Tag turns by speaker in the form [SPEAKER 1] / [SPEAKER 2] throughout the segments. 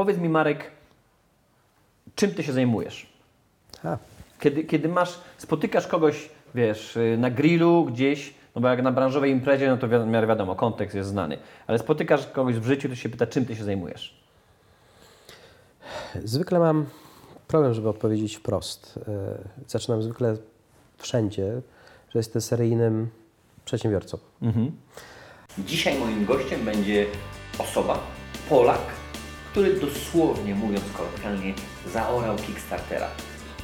[SPEAKER 1] Powiedz mi, Marek, czym ty się zajmujesz? Kiedy, kiedy masz, spotykasz kogoś, wiesz, y, na grillu gdzieś, no bo jak na branżowej imprezie, no to w miarę wiadomo, kontekst jest znany, ale spotykasz kogoś w życiu, to się pyta, czym ty się zajmujesz?
[SPEAKER 2] zwykle mam problem, żeby odpowiedzieć wprost. E, Zaczynam zwykle wszędzie, że jestem seryjnym przedsiębiorcą.
[SPEAKER 1] Dzisiaj moim gościem będzie osoba, Polak, który dosłownie mówiąc kolokwialnie zaorał Kickstartera.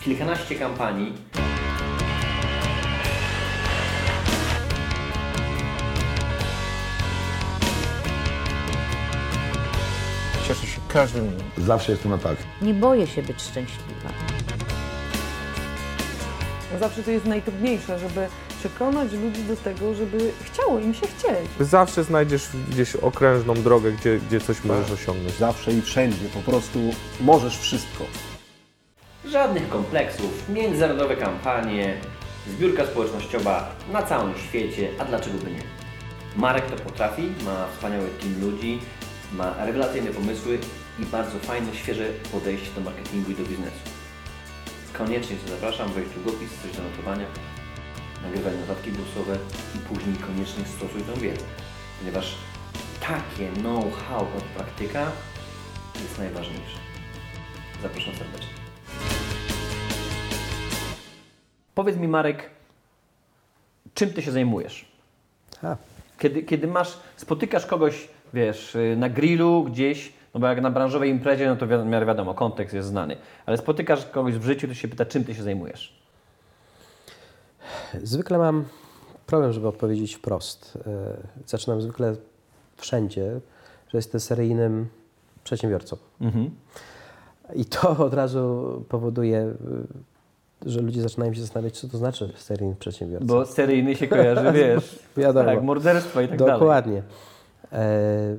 [SPEAKER 1] Kilkanaście kampanii,
[SPEAKER 3] Cieszę się każdym dniem.
[SPEAKER 4] Zawsze jestem na tak.
[SPEAKER 5] Nie boję się być szczęśliwa.
[SPEAKER 6] Zawsze to jest najtrudniejsze, żeby przekonać ludzi do tego, żeby chciało im się chcieć.
[SPEAKER 3] Zawsze znajdziesz gdzieś okrężną drogę, gdzie, gdzie coś możesz osiągnąć.
[SPEAKER 7] Zawsze i wszędzie, po prostu możesz wszystko.
[SPEAKER 1] żadnych kompleksów, międzynarodowe kampanie, zbiórka społecznościowa na całym świecie, a dlaczego by nie? Marek to potrafi, ma wspaniały team ludzi, ma rewelacyjne pomysły i bardzo fajne, świeże podejście do marketingu i do biznesu. Koniecznie Cię zapraszam, weź długopis, coś do notowania, nagrywaj notatki głosowe i później koniecznie stosuj tę wiedzę, ponieważ takie know-how od praktyka jest najważniejsze. Zapraszam serdecznie. Powiedz mi, Marek, czym ty się zajmujesz?
[SPEAKER 2] A,
[SPEAKER 1] Kiedy, kiedy masz, spotykasz kogoś, wiesz, y, na grillu gdzieś, no bo jak na branżowej imprezie, no to w miarę wiadomo, kontekst jest znany, ale spotykasz kogoś w życiu, to się pyta, czym ty się zajmujesz?
[SPEAKER 2] Zwykle mam problem, żeby odpowiedzieć wprost. E, Zaczynam zwykle wszędzie, że jestem seryjnym przedsiębiorcą. I to od razu powoduje, y, że ludzie zaczynają się zastanawiać, co to znaczy seryjny przedsiębiorca.
[SPEAKER 1] Bo seryjny się kojarzy, wiesz,
[SPEAKER 2] Wiadomo.
[SPEAKER 1] tak, morderstwo i tak dalej.
[SPEAKER 2] Dokładnie. E,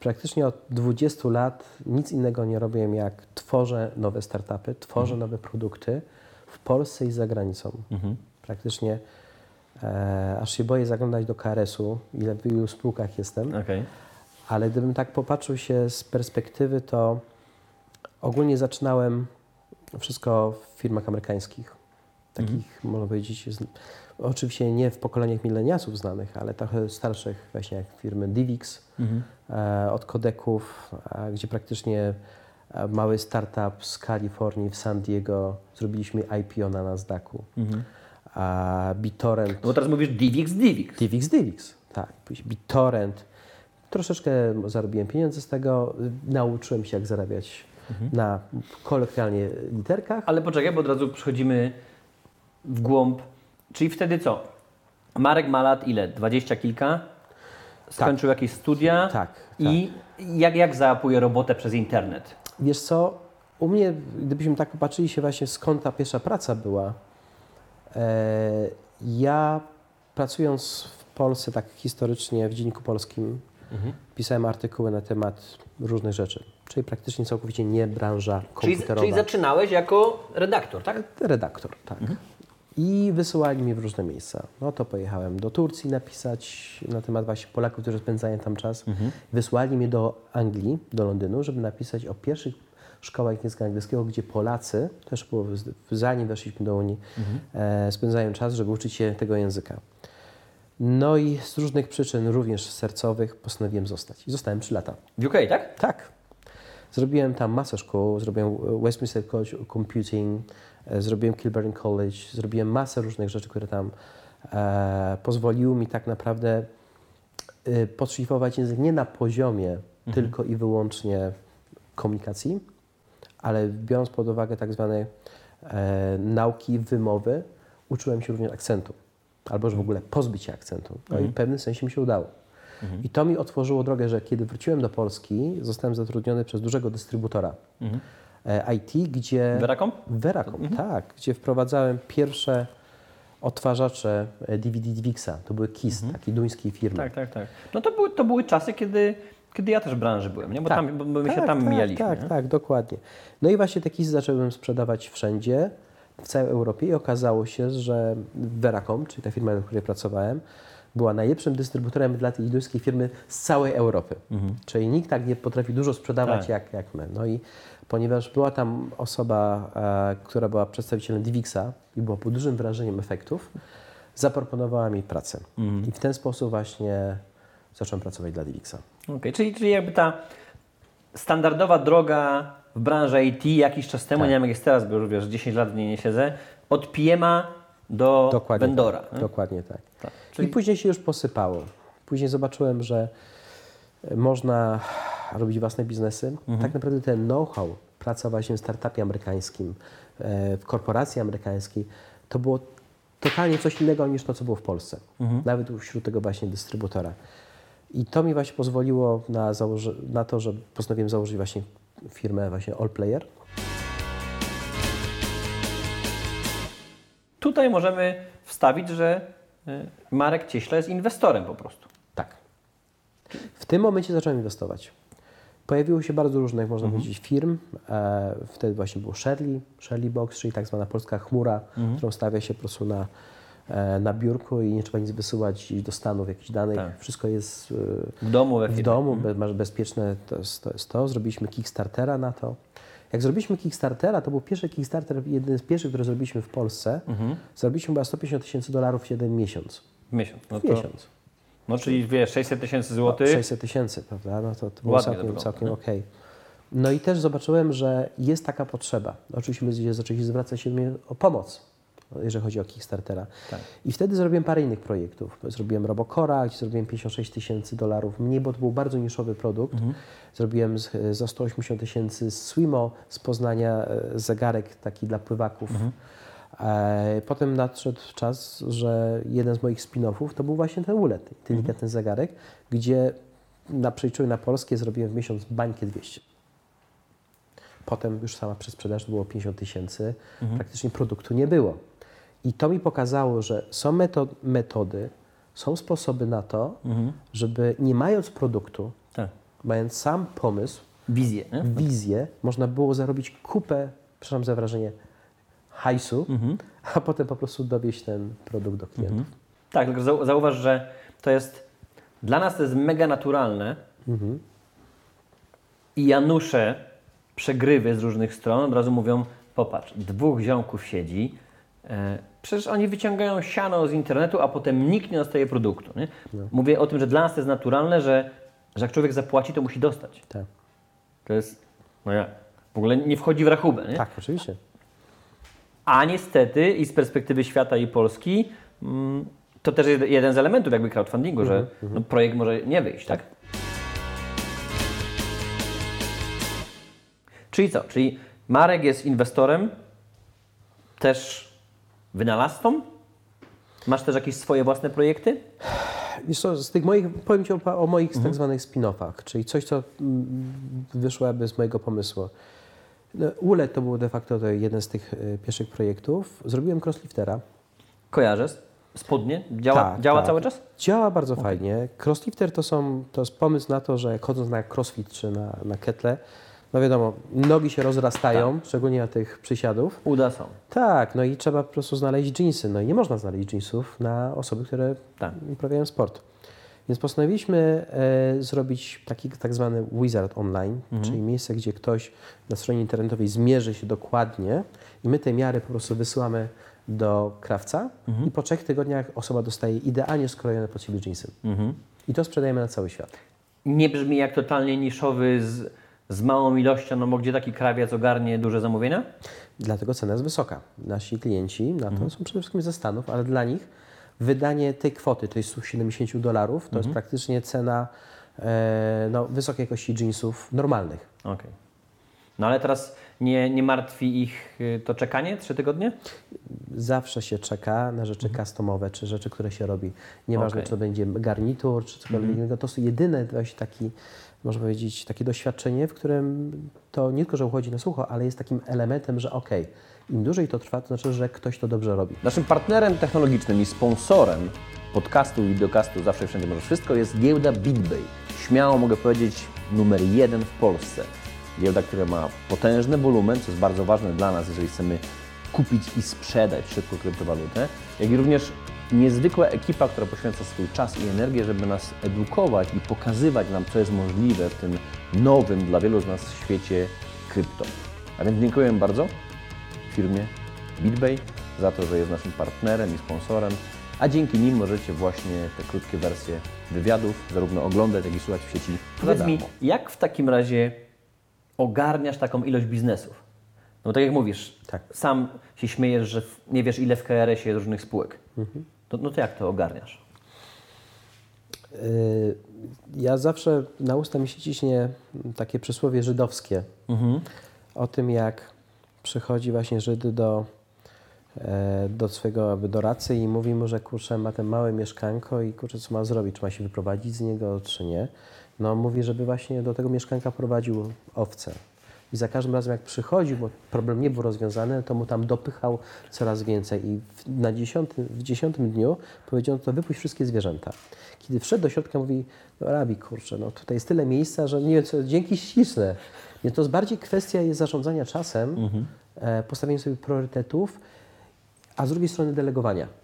[SPEAKER 2] praktycznie od 20 lat nic innego nie robię, jak tworzę nowe startupy, tworzę nowe produkty w Polsce i za granicą. Praktycznie e, aż się boję zaglądać do KRS-u, ile w ilu spółkach jestem,
[SPEAKER 1] Okej.
[SPEAKER 2] ale gdybym tak popatrzył się z perspektywy, to ogólnie zaczynałem wszystko w firmach amerykańskich. Takich, można powiedzieć, z, oczywiście nie w pokoleniach mileniasów znanych, ale trochę starszych, właśnie jak firmy Divix, e, od kodeków, e, gdzie praktycznie e, mały startup z Kalifornii w San Diego zrobiliśmy IPO na Nasdaqu. A BitTorrent
[SPEAKER 1] No bo teraz mówisz Divix, Divix.
[SPEAKER 2] Divix, Divix, tak. BitTorrent. Troszeczkę zarobiłem pieniądze z tego. Nauczyłem się, jak zarabiać na kolokwialnie literkach.
[SPEAKER 1] Ale poczekaj, bo od razu przechodzimy w głąb. Czyli wtedy co? Marek ma lat ile? Dwadzieścia kilka? Skończył jakieś studia?
[SPEAKER 2] Tak,
[SPEAKER 1] I jak, jak zaapuje robotę przez internet?
[SPEAKER 2] Wiesz co, u mnie, gdybyśmy tak popatrzyli się właśnie skąd ta pierwsza praca była, ja pracując w Polsce tak historycznie w Dzienniku Polskim, pisałem artykuły na temat różnych rzeczy, czyli praktycznie całkowicie nie branża
[SPEAKER 1] Czyli,
[SPEAKER 2] komputerowa.
[SPEAKER 1] czyli zaczynałeś jako redaktor, tak?
[SPEAKER 2] Redaktor, tak. I wysyłali mnie w różne miejsca. No to pojechałem do Turcji napisać na temat właśnie Polaków, którzy spędzają tam czas. Wysłali mnie do Anglii, do Londynu, żeby napisać o pierwszych szkołach języka angielskiego, gdzie Polacy, też zanim weszliśmy do Unii, e, spędzają czas, żeby uczyć się tego języka. No i z różnych przyczyn, również sercowych, postanowiłem zostać. I zostałem 3 lata.
[SPEAKER 1] W UK, tak?
[SPEAKER 2] Tak. Zrobiłem tam masę szkół, zrobiłem Westminster College of Computing, e, zrobiłem Kilburn College, zrobiłem masę różnych rzeczy, które tam e, pozwoliły mi tak naprawdę e, podszlifować język nie na poziomie tylko i wyłącznie komunikacji, ale biorąc pod uwagę tak zwane e, nauki wymowy, uczyłem się również akcentu, albo że w ogóle pozbyć się akcentu. No i w pewnym sensie mi się udało. I to mi otworzyło drogę, że kiedy wróciłem do Polski, zostałem zatrudniony przez dużego dystrybutora e, IT, gdzie...
[SPEAKER 1] Veracom?
[SPEAKER 2] Veracom, tak. Gdzie wprowadzałem pierwsze odtwarzacze e, DVD Divixa. To były KISS, takiej duńskiej firmy.
[SPEAKER 1] Tak, tak, tak. No to były, to były czasy, kiedy, kiedy ja też w branży byłem, nie? Bo,
[SPEAKER 2] Tak.
[SPEAKER 1] tam, bo my się
[SPEAKER 2] Tak,
[SPEAKER 1] tam
[SPEAKER 2] tak,
[SPEAKER 1] mijaliśmy.
[SPEAKER 2] Tak,
[SPEAKER 1] nie?
[SPEAKER 2] tak, dokładnie. No i właśnie te KISS zacząłem sprzedawać wszędzie, w całej Europie i okazało się, że Veracom, czyli ta firma, dla której pracowałem, była najlepszym dystrybutorem dla tej indyjskiej firmy z całej Europy. Czyli nikt tak nie potrafi dużo sprzedawać
[SPEAKER 1] Tak.
[SPEAKER 2] jak, jak my. No i ponieważ była tam osoba, e, która była przedstawicielem Divixa i była pod dużym wrażeniem efektów, zaproponowała mi pracę. I w ten sposób właśnie zacząłem pracować dla Divixa.
[SPEAKER 1] Okej, czyli, czyli jakby ta standardowa droga w branży IT jakiś czas temu,
[SPEAKER 2] Tak.
[SPEAKER 1] nie wiem jak jest teraz, bo już wiesz, 10 lat w niej nie siedzę, od PM-a do
[SPEAKER 2] Dokładnie
[SPEAKER 1] vendora.
[SPEAKER 2] Tak.
[SPEAKER 1] nie?
[SPEAKER 2] Dokładnie tak.
[SPEAKER 1] Tak.
[SPEAKER 2] I później się już posypało. Później zobaczyłem, że e, można robić własne biznesy.
[SPEAKER 1] Mhm.
[SPEAKER 2] Tak naprawdę ten know-how, praca właśnie w startupie amerykańskim, e, w korporacji amerykańskiej, to było totalnie coś innego niż to, co było w Polsce.
[SPEAKER 1] Mhm.
[SPEAKER 2] Nawet wśród tego właśnie dystrybutora. I to mi właśnie pozwoliło na, na to, że postanowiłem założyć właśnie firmę właśnie All Player.
[SPEAKER 1] Tutaj możemy wstawić, że y, Marek Cieśla jest inwestorem po prostu.
[SPEAKER 2] Tak. W tym momencie zacząłem inwestować. Pojawiło się bardzo różnych, można powiedzieć, firm. E, wtedy właśnie było Sherly, Sherly Box, czyli tak zwana polska chmura, którą stawia się po prostu na, na biurku i nie trzeba nic wysyłać do Stanów, jakichś danych.
[SPEAKER 1] Tak.
[SPEAKER 2] Wszystko jest e,
[SPEAKER 1] W domu,
[SPEAKER 2] w domu, be, masz bezpieczne to jest, to jest to. Zrobiliśmy Kickstartera na to. Jak zrobiliśmy Kickstartera, to był pierwszy Kickstarter, jeden z pierwszych, który zrobiliśmy w Polsce. Zrobiliśmy chyba 150 tysięcy dolarów w jeden miesiąc.
[SPEAKER 1] Miesiąc. No, to,
[SPEAKER 2] miesiąc.
[SPEAKER 1] no czyli wiesz, 600 tysięcy złotych.
[SPEAKER 2] 600 tysięcy, prawda? No to, to było
[SPEAKER 1] Ładnie
[SPEAKER 2] całkiem,
[SPEAKER 1] wygląda,
[SPEAKER 2] całkiem
[SPEAKER 1] nie?
[SPEAKER 2] okej. No i też zobaczyłem, że jest taka potrzeba. Oczywiście ludzie zaczęli zwracać się o pomoc, jeżeli chodzi o Kickstartera.
[SPEAKER 1] Tak.
[SPEAKER 2] I wtedy zrobiłem parę innych projektów. Zrobiłem Robocora, gdzie zrobiłem 56 tysięcy dolarów mniej, bo to był bardzo niszowy produkt.
[SPEAKER 1] Mhm.
[SPEAKER 2] Zrobiłem z, za 180 tysięcy Swimo z Poznania e, zegarek taki dla pływaków.
[SPEAKER 1] Mhm.
[SPEAKER 2] E, Potem nadszedł czas, że jeden z moich spin-offów to był właśnie ten ULED, inteligentny zegarek, gdzie na przejściu na polskie zrobiłem w miesiąc bańkę 200. Potem już sama przesprzedaż to było 50 tysięcy, praktycznie produktu nie było. I to mi pokazało, że są meto- metody, są sposoby na to, żeby nie mając produktu,
[SPEAKER 1] Tak.
[SPEAKER 2] mając sam pomysł,
[SPEAKER 1] Wizję. Nie?
[SPEAKER 2] wizję, można było zarobić kupę, przepraszam za wrażenie, hajsu, a potem po prostu dowieść ten produkt do klientów.
[SPEAKER 1] Tak, tylko zau- zauważ, że to jest dla nas to jest mega naturalne i Janusze przegrywy z różnych stron od razu mówią, popatrz, dwóch ziomków siedzi, e, przecież oni wyciągają siano z internetu, a potem nikt nie dostaje produktu. Nie? Mówię o tym, że dla nas to jest naturalne, że, że jak człowiek zapłaci, to musi dostać.
[SPEAKER 2] Tak.
[SPEAKER 1] To jest, no jak, w ogóle nie wchodzi w rachubę. Nie?
[SPEAKER 2] tak, oczywiście.
[SPEAKER 1] A niestety i z perspektywy świata i Polski mm, to też jest jeden z elementów jakby crowdfundingu, że no, projekt może nie wyjść, tak? Czyli co? Czyli Marek jest inwestorem, też wynalazcą? Masz też jakieś swoje własne projekty?
[SPEAKER 2] Wiesz co, z tych moich, powiem Ci o, o moich tak zwanych spin-offach, czyli coś, co mm, wyszło jakby z mojego pomysłu. No, ULED to był de facto to jeden z tych y, pierwszych projektów. Zrobiłem crossliftera.
[SPEAKER 1] Kojarzę? Spodnie? Działa,
[SPEAKER 2] Tak,
[SPEAKER 1] działa
[SPEAKER 2] tak.
[SPEAKER 1] cały czas?
[SPEAKER 2] Działa bardzo fajnie. Crosslifter to, są, to jest pomysł na to, że chodząc na crossfit czy na, na ketle, no wiadomo, nogi się rozrastają, szczególnie na tych przysiadów.
[SPEAKER 1] Uda są.
[SPEAKER 2] Tak, no i trzeba po prostu znaleźć jeansy. No i nie można znaleźć jeansów na osoby, które
[SPEAKER 1] Tak.
[SPEAKER 2] uprawiają sport. Więc postanowiliśmy e, zrobić taki tak zwany wizard online, czyli miejsce, gdzie ktoś na stronie internetowej zmierzy się dokładnie i my te miary po prostu wysyłamy do krawca i po trzech tygodniach osoba dostaje idealnie skrojone pod siebie jeansy. I to sprzedajemy na cały świat.
[SPEAKER 1] Nie brzmi jak totalnie niszowy z, z małą ilością, no bo gdzie taki krawiec ogarnie duże zamówienia?
[SPEAKER 2] Dlatego cena jest wysoka. Nasi klienci na to są przede wszystkim ze Stanów, ale dla nich wydanie tej kwoty, jest 170 dolarów, to jest praktycznie cena e, no, wysokiej jakości jeansów normalnych.
[SPEAKER 1] Okej. No ale teraz nie, nie martwi ich y, to czekanie trzy tygodnie?
[SPEAKER 2] Zawsze się czeka na rzeczy customowe, czy rzeczy, które się robi. Nieważne,
[SPEAKER 1] Okej.
[SPEAKER 2] czy to będzie garnitur, czy cokolwiek innego. To są jedyne właśnie taki, można powiedzieć, takie doświadczenie, w którym to nie tylko, że uchodzi na sucho, ale jest takim elementem, że okej, im dłużej to trwa, to znaczy, że ktoś to dobrze robi.
[SPEAKER 4] Naszym partnerem technologicznym i sponsorem podcastu i videocastu Zawsze Wszędzie Możesz Wszystko jest giełda BitBay. Śmiało mogę powiedzieć numer jeden w Polsce. Giełda, która ma potężny wolumen, co jest bardzo ważne dla nas, jeżeli chcemy kupić i sprzedać szybko kryptowalutę, jak i również niezwykła ekipa, która poświęca swój czas i energię, żeby nas edukować i pokazywać nam, co jest możliwe w tym nowym dla wielu z nas świecie krypto. A więc dziękuję bardzo firmie BitBay za to, że jest naszym partnerem i sponsorem, a dzięki nim możecie właśnie te krótkie wersje wywiadów zarówno oglądać, jak i słuchać w sieci
[SPEAKER 1] Powiedz mi, jak w takim razie ogarniasz taką ilość biznesów? No tak jak mówisz,
[SPEAKER 2] Tak.
[SPEAKER 1] sam się śmiejesz, że nie wiesz ile w KRS-ie jest różnych spółek. To, no to jak to ogarniasz?
[SPEAKER 2] Y, Ja zawsze na usta mi się ciśnie takie przysłowie żydowskie o tym, jak przychodzi właśnie Żyd do, e, do swojego doradcy i mówi mu, że kurczę, ma ten małe mieszkanko i kurczę, co ma zrobić? Czy ma się wyprowadzić z niego, czy nie? No mówi, żeby właśnie do tego mieszkanka prowadził owce. I za każdym razem, jak przychodził, bo problem nie był rozwiązany, to mu tam dopychał coraz więcej. I w, na dziesiątym, w dziesiątym dniu powiedział, to wypuść wszystkie zwierzęta. Kiedy wszedł do środka, mówi, no Rabi, kurczę, no tutaj jest tyle miejsca, że nie wiem, co, dzięki śliczne. Więc to jest bardziej kwestia jest zarządzania czasem, e, postawienia sobie priorytetów, a z drugiej strony delegowania.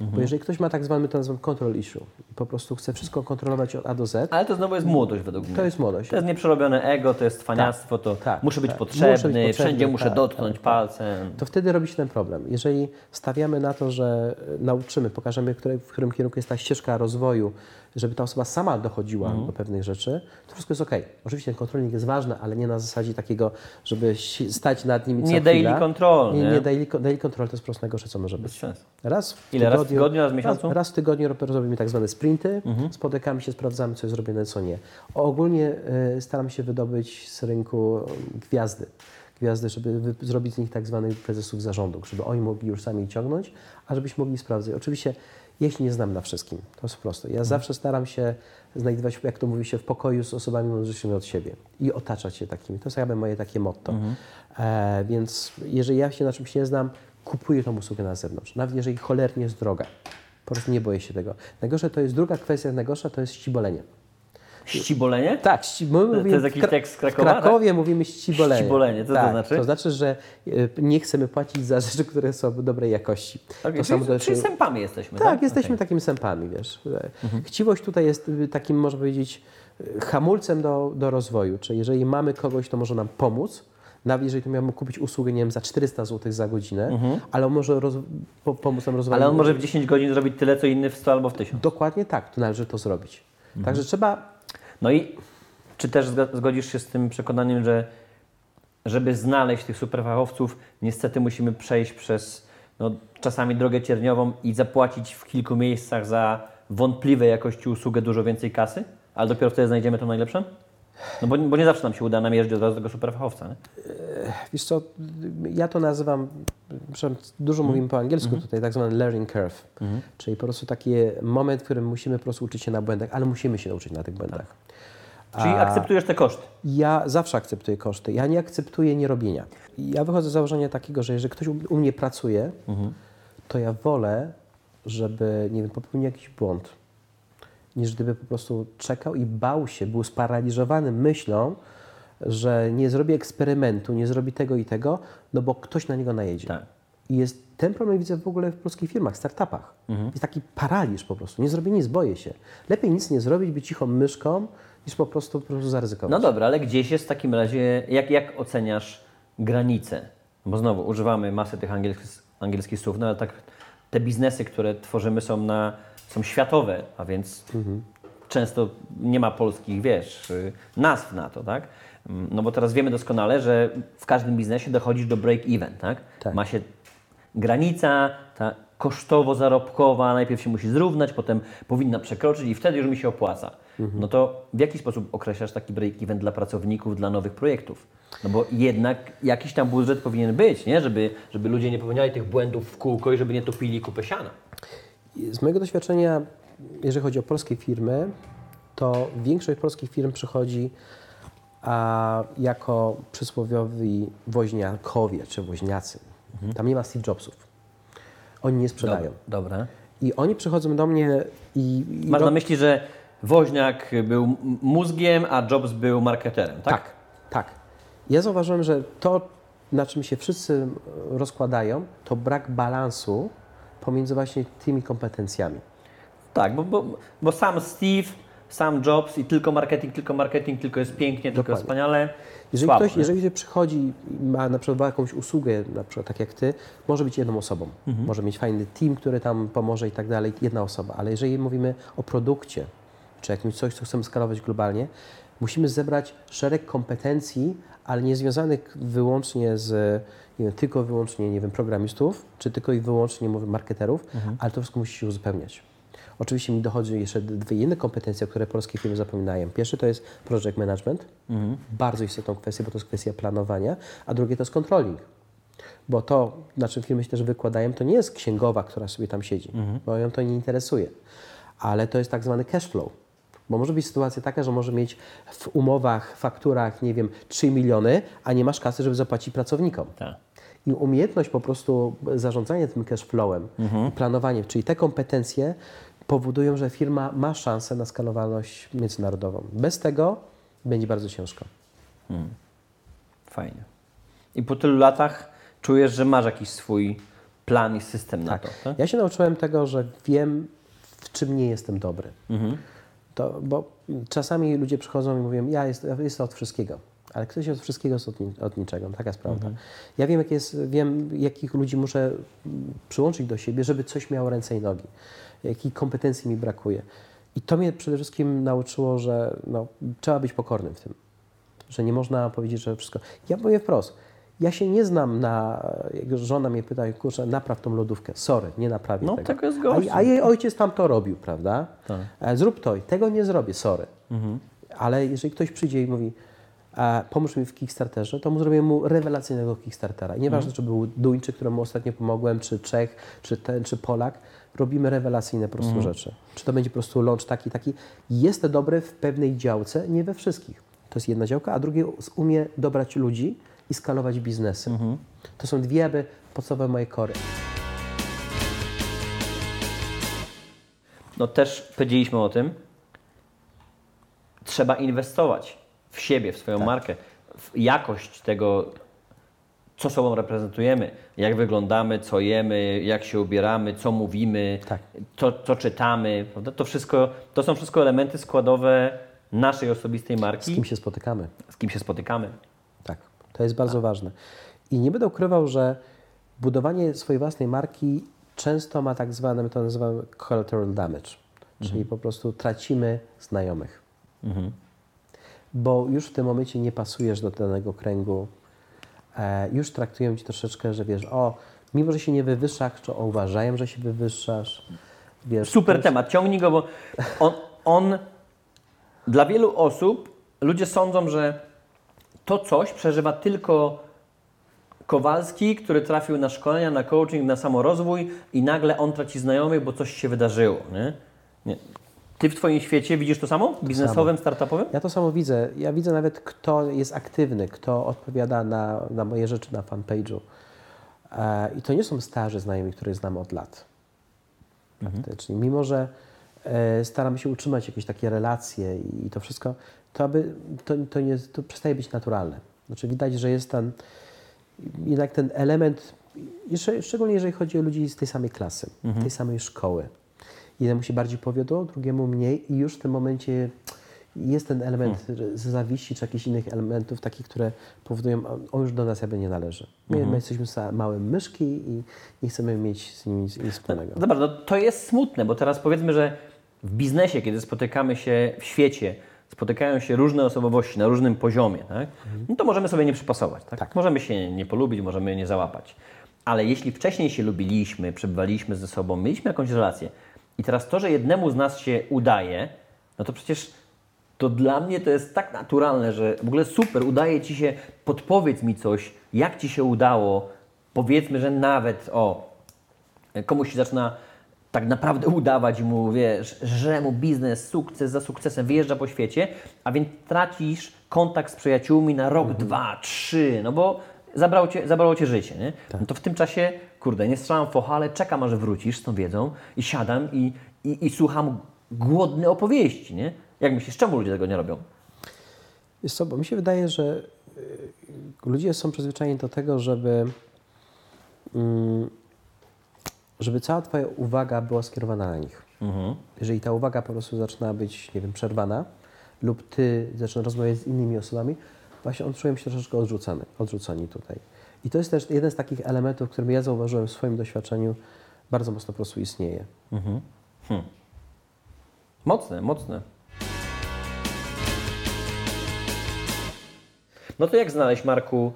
[SPEAKER 2] Bo jeżeli ktoś ma tak zwany, my to nazywamy control issue, i po prostu chce wszystko kontrolować od A do Z,
[SPEAKER 1] Ale to znowu jest młodość według mnie.
[SPEAKER 2] to jest młodość.
[SPEAKER 1] To jest nieprzerobione ego, to jest cwaniactwo, to
[SPEAKER 2] tak,
[SPEAKER 1] muszę być
[SPEAKER 2] tak.
[SPEAKER 1] potrzebny,
[SPEAKER 2] Muszę być potrzebny,
[SPEAKER 1] wszędzie muszę
[SPEAKER 2] tak,
[SPEAKER 1] dotknąć
[SPEAKER 2] tak, tak.
[SPEAKER 1] palcem.
[SPEAKER 2] to wtedy robi się ten problem. Jeżeli stawiamy na to, że nauczymy, pokażemy, w którym kierunku jest ta ścieżka rozwoju, żeby ta osoba sama dochodziła
[SPEAKER 1] Mhm.
[SPEAKER 2] do pewnych rzeczy, to wszystko jest ok. Oczywiście ten kontrolnik jest ważny, ale nie na zasadzie takiego, żeby stać nad nimi co
[SPEAKER 1] Nie daily control,
[SPEAKER 2] Nie,
[SPEAKER 1] nie?
[SPEAKER 2] nie daily, daily control to jest po prostu najgorsze, co może
[SPEAKER 1] Bez
[SPEAKER 2] być.
[SPEAKER 1] sensu.
[SPEAKER 2] Raz w
[SPEAKER 1] Ile? Raz w
[SPEAKER 2] tygodniu,
[SPEAKER 1] tygodniu, raz w miesiącu? Mhm.
[SPEAKER 2] Raz, raz w tygodniu rob- robimy tak zwane sprinty, spotykamy się, sprawdzamy, co jest zrobione, co nie. Ogólnie y, staram się wydobyć z rynku gwiazdy. Gwiazdy, żeby zrobić z nich tak zwanych prezesów zarządu, żeby oni mogli już sami ciągnąć, a żebyśmy mogli sprawdzać. Oczywiście ja się nie znam na wszystkim, to jest proste. Ja zawsze staram się znajdować, jak to mówi się, w pokoju z osobami mądrzejszymi od siebie i otaczać się takimi. To jest jakby moje takie motto. E, więc jeżeli ja się na czymś nie znam, kupuję tą usługę na zewnątrz, nawet jeżeli cholernie jest droga. Po prostu nie boję się tego. Najgorsze to jest druga kwestia, najgorsza to jest ścibolenie.
[SPEAKER 1] Ścibolenie?
[SPEAKER 2] Tak, ści- my mówimy,
[SPEAKER 1] jest jakiś
[SPEAKER 2] w
[SPEAKER 1] tekst z
[SPEAKER 2] W
[SPEAKER 1] Krakowa,
[SPEAKER 2] Krakowie mówimy ścibolenie.
[SPEAKER 1] Ścibolenie, co to
[SPEAKER 2] tak,
[SPEAKER 1] znaczy?
[SPEAKER 2] To znaczy, że e, nie chcemy płacić za rzeczy, które są dobrej jakości.
[SPEAKER 1] Okay,
[SPEAKER 2] to samo
[SPEAKER 1] czyli,
[SPEAKER 2] też-
[SPEAKER 1] czyli sępami jesteśmy,
[SPEAKER 2] tak,
[SPEAKER 1] tak?
[SPEAKER 2] jesteśmy
[SPEAKER 1] Okej.
[SPEAKER 2] takimi sępami, wiesz. Chciwość tutaj jest y, takim, można powiedzieć, hamulcem do, do rozwoju. Czyli jeżeli mamy kogoś, to może nam pomóc, nawet jeżeli to miałbym kupić usługę, nie wiem, za 400 zł za godzinę, ale on może roz, po, pomóc nam rozwoju.
[SPEAKER 1] Ale on może w 10 godzin zrobić tyle, co inny w 100 albo w 1000.
[SPEAKER 2] Dokładnie tak, to należy to zrobić.
[SPEAKER 1] Mhm.
[SPEAKER 2] Także trzeba
[SPEAKER 1] No i czy też zgodzisz się z tym przekonaniem, że żeby znaleźć tych superfachowców, niestety musimy przejść przez no, czasami drogę cierniową i zapłacić w kilku miejscach za wątpliwej jakości usługę dużo więcej kasy, ale dopiero wtedy znajdziemy tą najlepszą? No bo, bo nie zawsze nam się uda namierzyć od razu tego superfachowca, nie?
[SPEAKER 2] Wiesz co, ja to nazywam, przepraszam, dużo mówimy po angielsku tutaj, tak zwany learning curve, czyli po prostu taki moment, w którym musimy po prostu uczyć się na błędach, ale musimy się nauczyć na tych błędach.
[SPEAKER 1] Czyli
[SPEAKER 2] A-
[SPEAKER 1] akceptujesz te koszty.
[SPEAKER 2] Ja zawsze akceptuję koszty, ja nie akceptuję nierobienia. Ja wychodzę z założenia takiego, że jeżeli ktoś u, mnie pracuje, to ja wolę, żeby, nie wiem, popełnił jakiś błąd, niż gdyby po prostu czekał i bał się, był sparaliżowany myślą, że nie zrobi eksperymentu, nie zrobi tego i tego, no bo ktoś na niego najedzie.
[SPEAKER 1] Tak.
[SPEAKER 2] I jest ten problem widzę w ogóle w polskich firmach, startupach. Jest taki paraliż po prostu. Nie zrobię nic, boję się. Lepiej nic nie zrobić, być cichą myszką, niż po prostu, po prostu zaryzykować.
[SPEAKER 1] No dobra, ale gdzieś jest w takim razie, jak, jak oceniasz granice? Bo znowu używamy masy tych angielskich, angielskich słów, no ale tak te biznesy, które tworzymy są, na, są światowe, a więc często nie ma polskich, wiesz, y, nazw na to, tak? Mm, No bo teraz wiemy doskonale, że w każdym biznesie dochodzisz do break-even, tak?
[SPEAKER 2] Tak.
[SPEAKER 1] Ma się granica, ta kosztowo-zarobkowa najpierw się musi zrównać, potem powinna przekroczyć i wtedy już mi się opłaca. No to w jaki sposób określasz taki break-even dla pracowników, dla nowych projektów? No bo jednak jakiś tam budżet powinien być, nie? Żeby, żeby ludzie nie popełniali tych błędów w kółko i żeby nie topili kupę siana.
[SPEAKER 2] Z mojego doświadczenia, jeżeli chodzi o polskie firmy, to większość polskich firm przychodzi a, jako przysłowiowi woźniakowie czy woźniacy. Tam nie ma Steve Jobsów. Oni nie sprzedają.
[SPEAKER 1] Dobra.
[SPEAKER 2] I oni przychodzą do mnie i... i
[SPEAKER 1] Masz na myśli, że Woźniak był mózgiem, a Jobs był marketerem, tak?
[SPEAKER 2] Tak, tak. Ja zauważyłem, że to, na czym się wszyscy rozkładają, to brak balansu pomiędzy właśnie tymi kompetencjami.
[SPEAKER 1] Tak, bo, bo, bo sam Steve, sam Jobs i tylko marketing, tylko marketing, tylko jest pięknie, tylko
[SPEAKER 2] Dokładnie.
[SPEAKER 1] jest wspaniale.
[SPEAKER 2] Jeżeli,
[SPEAKER 1] Słabo,
[SPEAKER 2] ktoś,
[SPEAKER 1] nie?
[SPEAKER 2] jeżeli ktoś przychodzi i ma na przykład jakąś usługę, na przykład tak jak Ty, może być jedną osobą.
[SPEAKER 1] Mhm.
[SPEAKER 2] Może mieć fajny team, który tam pomoże i tak dalej, jedna osoba. Ale jeżeli mówimy o produkcie, czy jakimś coś, co chcemy skalować globalnie, musimy zebrać szereg kompetencji, ale nie związanych wyłącznie z, tylko i wyłącznie, nie wiem, programistów, czy tylko i wyłącznie, mówię, marketerów,
[SPEAKER 1] Mhm.
[SPEAKER 2] ale to wszystko musi się uzupełniać. Oczywiście mi dochodzi jeszcze dwie inne kompetencje, które polskie firmy zapominają. Pierwszy to jest project management, bardzo istotną kwestią, bo to jest kwestia planowania, a drugie to jest controlling. Bo to, na czym firmy się też wykładają, to nie jest księgowa, która sobie tam siedzi, bo ją to nie interesuje, ale to jest tak zwany cash flow. Bo może być sytuacja taka, że może mieć w umowach, fakturach, nie wiem, 3 miliony, a nie masz kasy, żeby zapłacić pracownikom.
[SPEAKER 1] Tak.
[SPEAKER 2] I umiejętność po prostu zarządzania tym cash flowem, i planowaniem, czyli te kompetencje powodują, że firma ma szansę na skalowalność międzynarodową. Bez tego będzie bardzo ciężko.
[SPEAKER 1] Fajnie. I po tylu latach czujesz, że masz jakiś swój plan i system na to, tak?
[SPEAKER 2] Ja się nauczyłem tego, że wiem, w czym nie jestem dobry. To, bo czasami ludzie przychodzą i mówią, ja jest, ja jestem od wszystkiego. Ale ktoś jest od wszystkiego od, ni- od niczego. Taka jest prawda. Ja wiem, jak jest, wiem, jakich ludzi muszę mm, przyłączyć do siebie, żeby coś miało ręce i nogi. Jakich kompetencji mi brakuje. I to mnie przede wszystkim nauczyło, że no, trzeba być pokornym w tym. Że nie można powiedzieć, że wszystko. Ja powiem wprost. Ja się nie znam na. Jak żona mnie pyta, kurczę, napraw tą lodówkę. Sorry, nie naprawię
[SPEAKER 1] No,
[SPEAKER 2] tego.
[SPEAKER 1] tego jest gościu.
[SPEAKER 2] a, a jej ojciec tam to robił, prawda?
[SPEAKER 1] Tak.
[SPEAKER 2] E, Zrób to i tego nie zrobię, sorry. Ale jeżeli ktoś przyjdzie i mówi, pomóż mi w Kickstarterze, to mu zrobię mu rewelacyjnego Kickstartera. I nieważne, czy był Duńczyk, któremu ostatnio pomogłem, czy Czech, czy ten, czy Polak, robimy rewelacyjne po prostu rzeczy. Czy to będzie po prostu launch taki, taki. Jest to dobre w pewnej działce, nie we wszystkich. To jest jedna działka, a drugie umie dobrać ludzi i skalować biznesy. To są dwie jakby podstawowe moje kory.
[SPEAKER 1] No też powiedzieliśmy o tym, trzeba inwestować w siebie, w swoją markę, w jakość tego, co sobą reprezentujemy, jak wyglądamy, co jemy, jak się ubieramy, co mówimy,
[SPEAKER 2] Tak.
[SPEAKER 1] co, co czytamy. Prawda? To, wszystko, to są wszystko elementy składowe naszej osobistej
[SPEAKER 2] Z
[SPEAKER 1] marki,
[SPEAKER 2] kim się spotykamy.
[SPEAKER 1] z kim się spotykamy.
[SPEAKER 2] Tak, to jest bardzo ważne. I nie będę ukrywał, że budowanie swojej własnej marki często ma tak zwane, my to nazywamy collateral damage, czyli po prostu tracimy znajomych. Bo już w tym momencie nie pasujesz do danego kręgu, e, już traktują Cię troszeczkę, że wiesz, o, mimo że się nie wywyższasz, to uważają, że się wywyższasz. Wiesz,
[SPEAKER 1] Super temat, ciągnij go, bo on, on dla wielu osób, ludzie sądzą, że to coś przeżywa tylko Kowalski, który trafił na szkolenia, na coaching, na samorozwój i nagle on traci znajomych, bo coś się wydarzyło. Nie? Nie. Ty w Twoim świecie widzisz to samo? Biznesowym, startupowym?
[SPEAKER 2] Ja to samo widzę. Ja widzę nawet, kto jest aktywny, kto odpowiada na, na moje rzeczy na fanpage'u. E, I to nie są starzy znajomi, których znam od lat. Faktycznie. Mimo, że e, staramy się utrzymać jakieś takie relacje i, i to wszystko, to, aby, to, to, nie, to przestaje być naturalne. Znaczy widać, że jest ten, jednak ten element, jeszcze, szczególnie jeżeli chodzi o ludzi z tej samej klasy, tej samej szkoły. Jednemu się bardziej powiodło, drugiemu mniej i już w tym momencie jest ten element z zawiści czy jakichś innych elementów takich, które powodują, on- już do nas jakby nie należy. My, my jesteśmy małe myszki i nie chcemy mieć z nimi nic, nic wspólnego.
[SPEAKER 1] Zobacz, no to jest smutne, bo teraz powiedzmy, że w biznesie, kiedy spotykamy się w świecie, spotykają się różne osobowości na różnym poziomie, tak? no to możemy sobie nie przypasować. Tak?
[SPEAKER 2] Tak.
[SPEAKER 1] Możemy się nie polubić, możemy nie załapać. Ale jeśli wcześniej się lubiliśmy, przebywaliśmy ze sobą, mieliśmy jakąś relację i teraz to, że jednemu z nas się udaje, no to przecież to dla mnie to jest tak naturalne, że w ogóle super, udaje Ci się, podpowiedz mi coś, jak Ci się udało, powiedzmy, że nawet, o, komuś się zaczyna tak naprawdę udawać i mu, wiesz, że mu biznes, sukces za sukcesem wyjeżdża po świecie, a więc tracisz kontakt z przyjaciółmi na rok, dwa, trzy, no bo zabrało cię, zabrało cię życie, nie? No to w tym czasie, kurde, nie strzelam focha, ale czekam aż wrócisz z tą wiedzą i siadam i, i, i słucham głodny opowieści, nie? Jak myślisz, czemu ludzie tego nie robią?
[SPEAKER 2] Wiesz co, bo mi się wydaje, że y, ludzie są przyzwyczajeni do tego, żeby mm, żeby cała Twoja uwaga była skierowana na nich. Jeżeli ta uwaga po prostu zaczyna być, nie wiem, przerwana lub Ty zaczynasz rozmawiać z innymi osobami, właśnie czują się troszeczkę odrzucony, odrzuceni tutaj. I to jest też jeden z takich elementów, który ja zauważyłem w swoim doświadczeniu, bardzo mocno po prostu istnieje.
[SPEAKER 1] Mocne, mocne. No to jak znaleźć, Marku,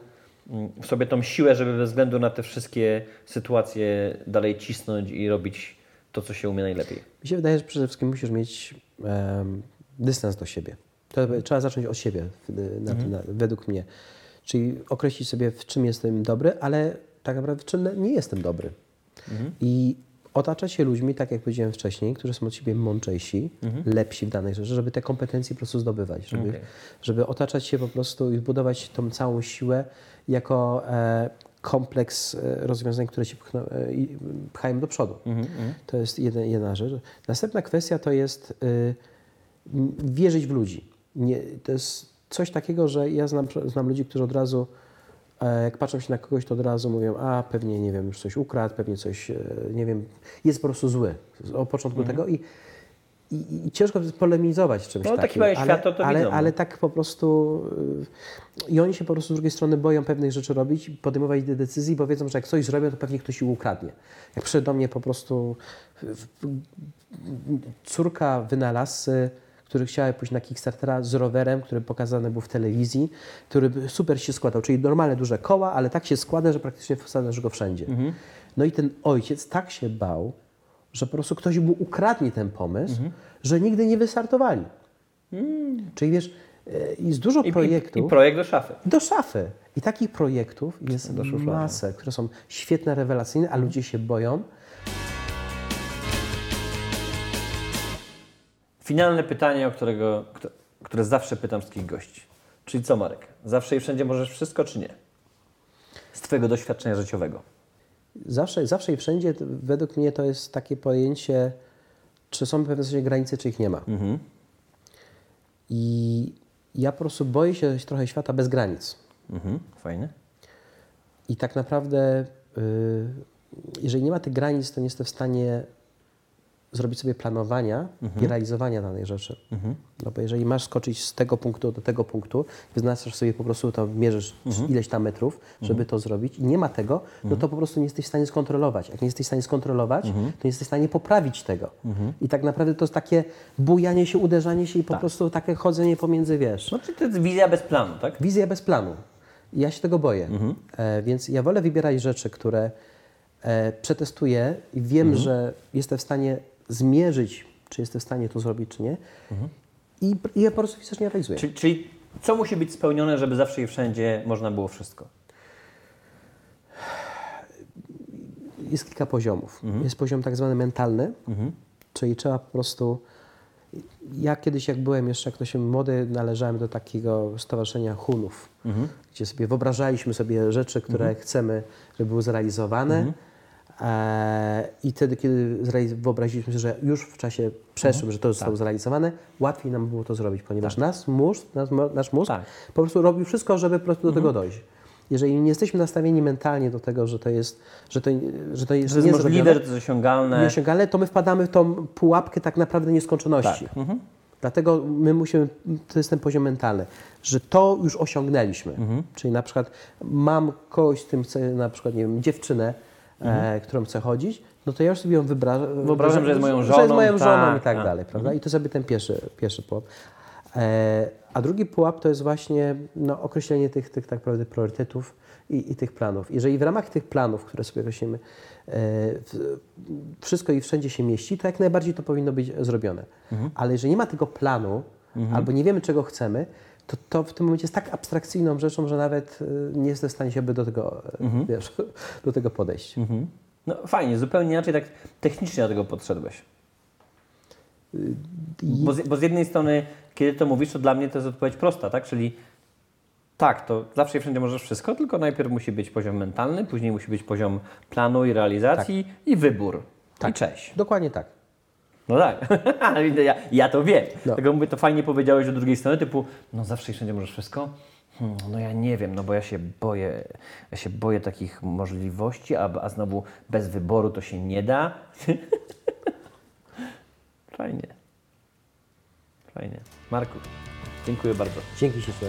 [SPEAKER 1] mm, w sobie tą siłę, żeby bez względu na te wszystkie sytuacje dalej cisnąć i robić to, co się umie najlepiej?
[SPEAKER 2] Mi się wydaje, że przede wszystkim musisz mieć dystans do siebie. To trzeba zacząć od siebie, na, na, według mnie. Czyli określić sobie, w czym jestem dobry, ale tak naprawdę w czym nie jestem dobry. I otaczać się ludźmi, tak jak powiedziałem wcześniej, którzy są od siebie mądrzejsi, lepsi w danej rzeczy, żeby te kompetencje po prostu zdobywać. Żeby,
[SPEAKER 1] Okej.
[SPEAKER 2] żeby otaczać się po prostu i budować tą całą siłę jako e, kompleks e, rozwiązań, które ci pchną, e, pchają do przodu. To jest jedna, jedna rzecz. Następna kwestia to jest y, wierzyć w ludzi. Nie, to jest coś takiego, że ja znam, znam ludzi, którzy od razu, e, jak patrzą się na kogoś, to od razu mówią, a pewnie, nie wiem, już coś ukradł, pewnie coś, e, nie wiem, jest po prostu zły od początku tego i, i, i ciężko polemizować z czymś
[SPEAKER 1] Mhm. No, taki
[SPEAKER 2] takim.
[SPEAKER 1] mają
[SPEAKER 2] ale,
[SPEAKER 1] świat, to to
[SPEAKER 2] ale, ale tak po prostu y, i oni się po prostu z drugiej strony boją pewnych rzeczy robić, podejmować te decyzji, bo wiedzą, że jak coś zrobią, to pewnie ktoś ich ukradnie. Jak przyszedł do mnie po prostu córka wynalazcy, który chciał pójść na Kickstartera z rowerem, który pokazany był w telewizji, który super się składał, czyli normalne duże koła, ale tak się składa, że praktycznie wsadzasz go wszędzie. No i ten ojciec tak się bał, że po prostu ktoś mu ukradnie ten pomysł, że nigdy nie wystartowali. Czyli wiesz, e, jest dużo
[SPEAKER 1] I,
[SPEAKER 2] projektów
[SPEAKER 1] i, I projekt do szafy.
[SPEAKER 2] do szafy. I takich projektów jest masę, które są świetne, rewelacyjne, a ludzie się boją.
[SPEAKER 1] Finalne pytanie, o którego, które zawsze pytam wszystkich gości. Czyli co, Marek? Zawsze i wszędzie możesz wszystko, czy nie? Z Twojego doświadczenia życiowego.
[SPEAKER 2] Zawsze, zawsze i wszędzie, według mnie, to jest takie pojęcie, czy są pewne sensie granice, czy ich nie ma. I ja po prostu boję się trochę świata bez granic.
[SPEAKER 1] Mhm, fajnie.
[SPEAKER 2] I tak naprawdę, y, jeżeli nie ma tych granic, to nie jestem w stanie zrobić sobie planowania i realizowania danej rzeczy. No bo jeżeli masz skoczyć z tego punktu do tego punktu, wyznaczasz sobie po prostu to, mierzysz ileś tam metrów, żeby to zrobić i nie ma tego, no to po prostu nie jesteś w stanie skontrolować. Jak nie jesteś w stanie skontrolować, to nie jesteś w stanie poprawić tego. I tak naprawdę to jest takie bujanie się, uderzanie się i po prostu takie chodzenie pomiędzy, wiesz,
[SPEAKER 1] No czyli to jest wizja bez planu, tak?
[SPEAKER 2] Wizja bez planu. I Ja się tego boję. E, więc ja wolę wybierać rzeczy, które e, przetestuję i wiem, że jestem w stanie zmierzyć, czy jestem w stanie to zrobić, czy nie. I, I ja po prostu fizycznie realizuję.
[SPEAKER 1] Czyli, czyli co musi być spełnione, żeby zawsze i wszędzie można było wszystko?
[SPEAKER 2] Jest kilka poziomów. Jest poziom tak zwany mentalny, czyli trzeba po prostu. Ja kiedyś, jak byłem jeszcze, jak to się młody, należałem do takiego stowarzyszenia Hunów, gdzie sobie wyobrażaliśmy sobie rzeczy, które chcemy, żeby były zrealizowane. E, I wtedy, kiedy wyobraziliśmy sobie, że już w czasie przeszłym, że to zostało zrealizowane, łatwiej nam było to zrobić, ponieważ nasz mózg, nasz, nasz mózg
[SPEAKER 1] Tak.
[SPEAKER 2] po prostu robił wszystko, żeby po prostu do tego dojść. Jeżeli nie jesteśmy nastawieni mentalnie do tego, że to jest, że to, że to jest,
[SPEAKER 1] Że jest możliwe, że to jest osiągalne.
[SPEAKER 2] nieosiągalne, to my wpadamy w tą pułapkę tak naprawdę nieskończoności.
[SPEAKER 1] Tak. Mhm.
[SPEAKER 2] Dlatego my musimy, to jest ten poziom mentalny, że to już osiągnęliśmy.
[SPEAKER 1] Mhm.
[SPEAKER 2] Czyli na przykład mam kogoś z tym, na przykład, nie wiem, dziewczynę, e, którą chcę chodzić, no to ja już sobie ją
[SPEAKER 1] Mhm. Wyobrażam, że jest moją
[SPEAKER 2] Że jest
[SPEAKER 1] żoną,
[SPEAKER 2] moją żoną
[SPEAKER 1] tak,
[SPEAKER 2] i tak
[SPEAKER 1] tak.
[SPEAKER 2] dalej, prawda? I to sobie ten pierwszy, pierwszy pułap. E, a drugi pułap to jest właśnie no, określenie tych, tych tak naprawdę priorytetów i, i tych planów. Jeżeli w ramach tych planów, które sobie określimy, e, wszystko i wszędzie się mieści, to jak najbardziej to powinno być zrobione. Ale jeżeli nie ma tego planu, albo nie wiemy, czego chcemy, to, to w tym momencie jest tak abstrakcyjną rzeczą, że nawet e, nie jestem w stanie się by do tego, e, wiesz, do tego podejść.
[SPEAKER 1] No fajnie, zupełnie inaczej tak technicznie do tego podszedłeś. Bo z, bo z jednej strony, kiedy to mówisz, to dla mnie to jest odpowiedź prosta, tak? Czyli tak, to zawsze i wszędzie możesz wszystko, tylko najpierw musi być poziom mentalny, później musi być poziom planu i realizacji i wybór. I cześć.
[SPEAKER 2] Dokładnie tak.
[SPEAKER 1] No tak, Ale ja, ja to wiem.
[SPEAKER 2] No.
[SPEAKER 1] Tego mówię, to fajnie powiedziałeś do drugiej strony, typu, no zawsze i wszędzie możesz wszystko.
[SPEAKER 4] Hmm, no ja nie wiem, no bo ja się boję, ja się boję takich możliwości, a, a znowu bez wyboru to się nie da. Fajnie. Fajnie. Marku, dziękuję bardzo.
[SPEAKER 2] Dzięki śliczne.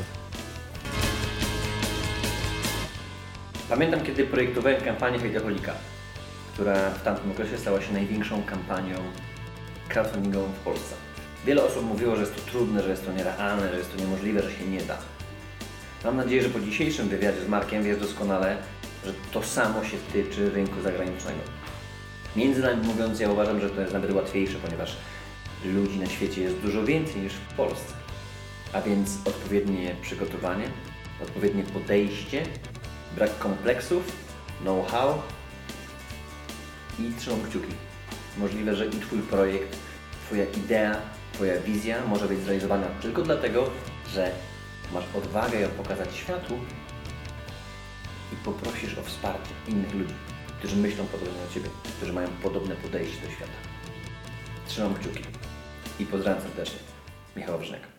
[SPEAKER 1] Pamiętam, kiedy projektowałem kampanię Hejteholika, która w tamtym okresie stała się największą kampanią crowdfundingową w Polsce. Wiele osób mówiło, że jest to trudne, że jest to nierealne, że jest to niemożliwe, że się nie da. Mam nadzieję, że po dzisiejszym wywiadzie z Markiem wiesz doskonale, że to samo się tyczy rynku zagranicznego. Między nami mówiąc, ja uważam, że to jest nawet łatwiejsze, ponieważ ludzi na świecie jest dużo więcej niż w Polsce. A więc odpowiednie przygotowanie, odpowiednie podejście, brak kompleksów, know-how i trzymam kciuki. Możliwe, że i Twój projekt, Twoja idea, Twoja wizja może być zrealizowana tylko dlatego, że masz odwagę ją pokazać światu i poprosisz o wsparcie innych ludzi, którzy myślą podobnie jak Ciebie, którzy mają podobne podejście do świata. Trzymam kciuki i pozdrawiam serdecznie. Michał Wrznek.